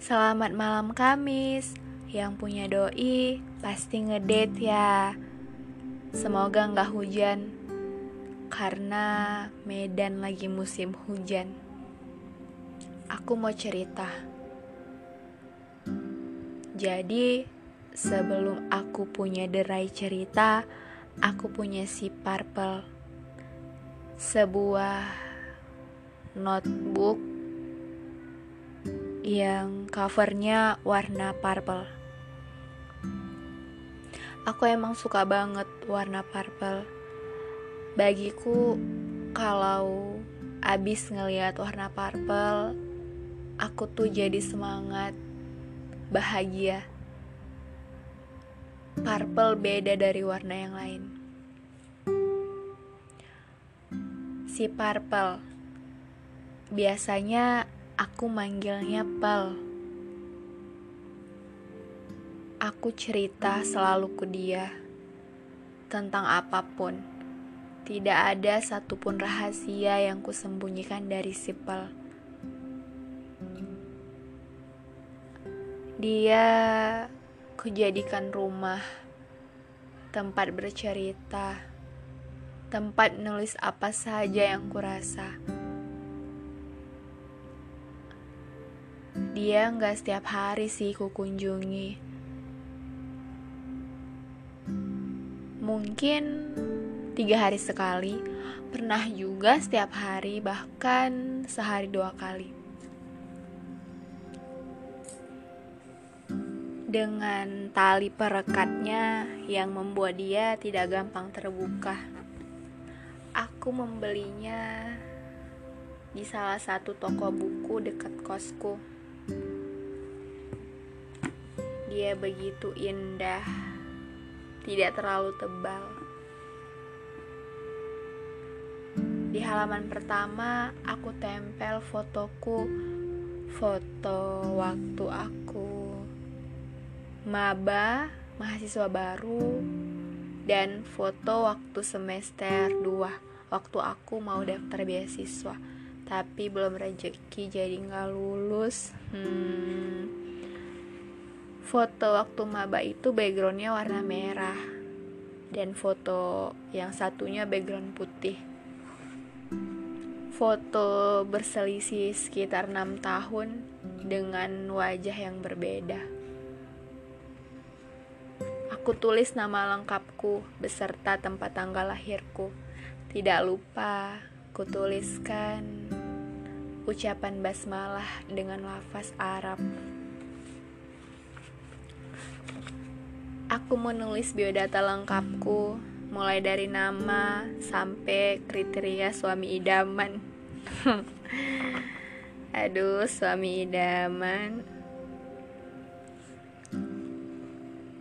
Selamat malam Kamis. Yang punya doi pasti ngedate ya. Semoga nggak hujan karena Medan lagi musim hujan. Aku mau cerita. Jadi, sebelum aku punya derai cerita, aku punya si Purple. Sebuah notebook yang covernya warna purple. Aku emang suka banget warna purple. Bagiku, kalau abis ngeliat warna purple, aku tuh jadi semangat, bahagia. Purple beda dari warna yang lain. Si purple biasanya Aku manggilnya Pel. Aku cerita selalu ke dia tentang apa pun. Tidak ada satupun rahasia yang kusembunyikan dari si Pel. Dia kujadikan rumah, tempat bercerita, tempat nulis apa saja yang kurasa. Dia nggak setiap hari sih ku kunjungi. Mungkin tiga hari sekali, pernah juga setiap hari, bahkan sehari dua kali. Dengan tali perekatnya yang membuat dia tidak gampang terbuka. Aku membelinya di salah satu toko buku dekat kosku. Dia begitu indah, tidak terlalu tebal. Di halaman pertama, aku tempel fotoku, foto waktu aku maba, mahasiswa baru, dan foto waktu semester 2, waktu aku mau daftar beasiswa tapi belum rezeki jadi nggak lulus. Hmm. foto waktu maba itu backgroundnya warna merah. Dan foto yang satunya background putih. Foto berselisih sekitar 6 tahun dengan wajah yang berbeda. Aku tulis nama lengkapku beserta tempat tanggal lahirku. Tidak lupa kutuliskan ucapan basmalah dengan lafaz Arab. Aku menulis biodata lengkapku, mulai dari nama sampai kriteria suami idaman. Aduh, suami idaman.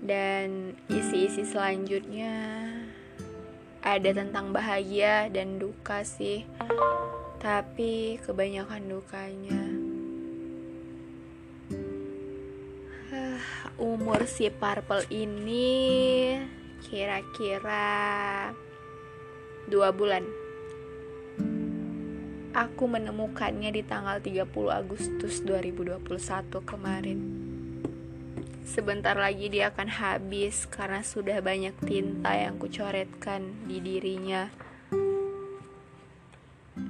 Dan isi-isi selanjutnya ada tentang bahagia dan duka sih tapi kebanyakan dukanya. Umur si Purple ini kira-kira dua bulan. Aku menemukannya di tanggal 30 Agustus 2021 kemarin. Sebentar lagi dia akan habis karena sudah banyak tinta yang kucoretkan di dirinya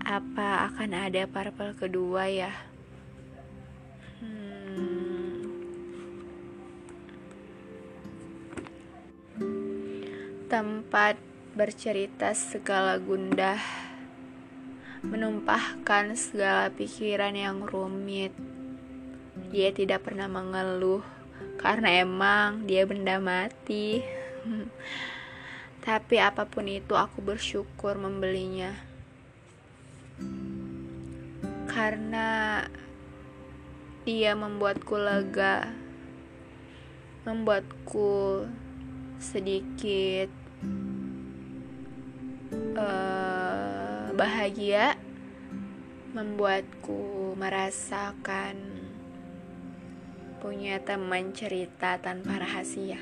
apa akan ada purple kedua ya? Hmm. Tempat bercerita segala gundah, menumpahkan segala pikiran yang rumit. Dia tidak pernah mengeluh karena emang dia benda mati. Tapi apa pun itu aku bersyukur membelinya karena dia membuatku lega, membuatku sedikit uh, bahagia, membuatku merasakan punya teman cerita tanpa rahasia.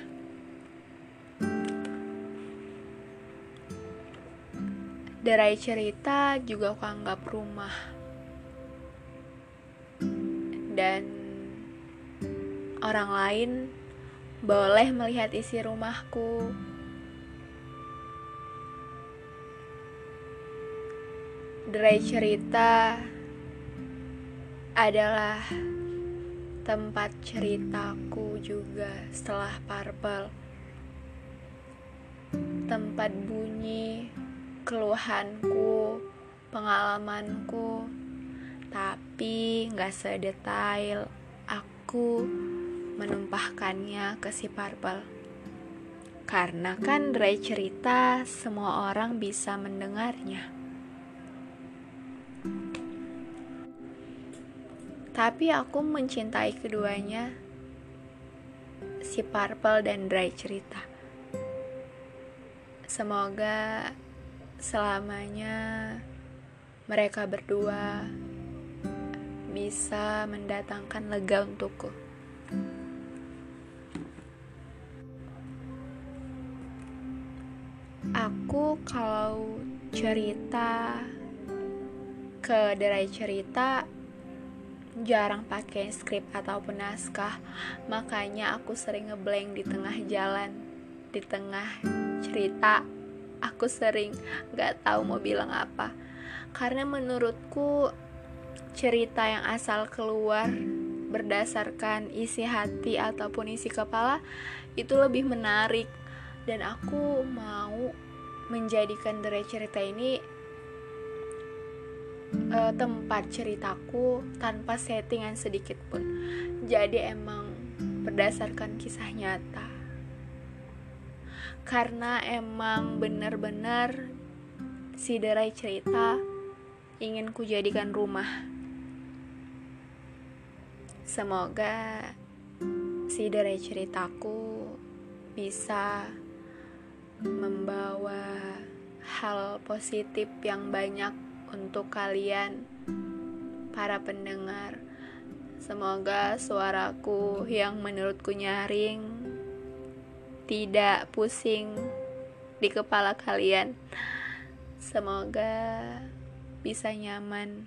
Derai cerita juga aku anggap rumah. Dan orang lain boleh melihat isi rumahku. Derai cerita adalah tempat ceritaku juga setelah Purple. Tempat bunyi keluhanku, pengalamanku, tapi nggak sedetail aku menumpahkannya ke si Purple. Karena kan derai cerita semua orang bisa mendengarnya. Tapi aku mencintai keduanya, si Purple dan Dry cerita. Semoga selamanya mereka berdua bisa mendatangkan lega untukku. Aku kalau cerita ke derai cerita jarang pakai skrip ataupun naskah makanya aku sering ngeblank di tengah jalan di tengah cerita aku sering gak tahu mau bilang apa karena menurutku cerita yang asal keluar berdasarkan isi hati ataupun isi kepala itu lebih menarik dan aku mau menjadikan dari cerita ini uh, tempat ceritaku tanpa settingan sedikit pun. Jadi emang berdasarkan kisah nyata. Karena emang benar-benar si derai cerita ingin ku jadikan rumah. Semoga si derai ceritaku bisa membawa hal positif yang banyak untuk kalian, para pendengar. Semoga suaraku yang menurutku nyaring tidak pusing di kepala kalian. Semoga bisa nyaman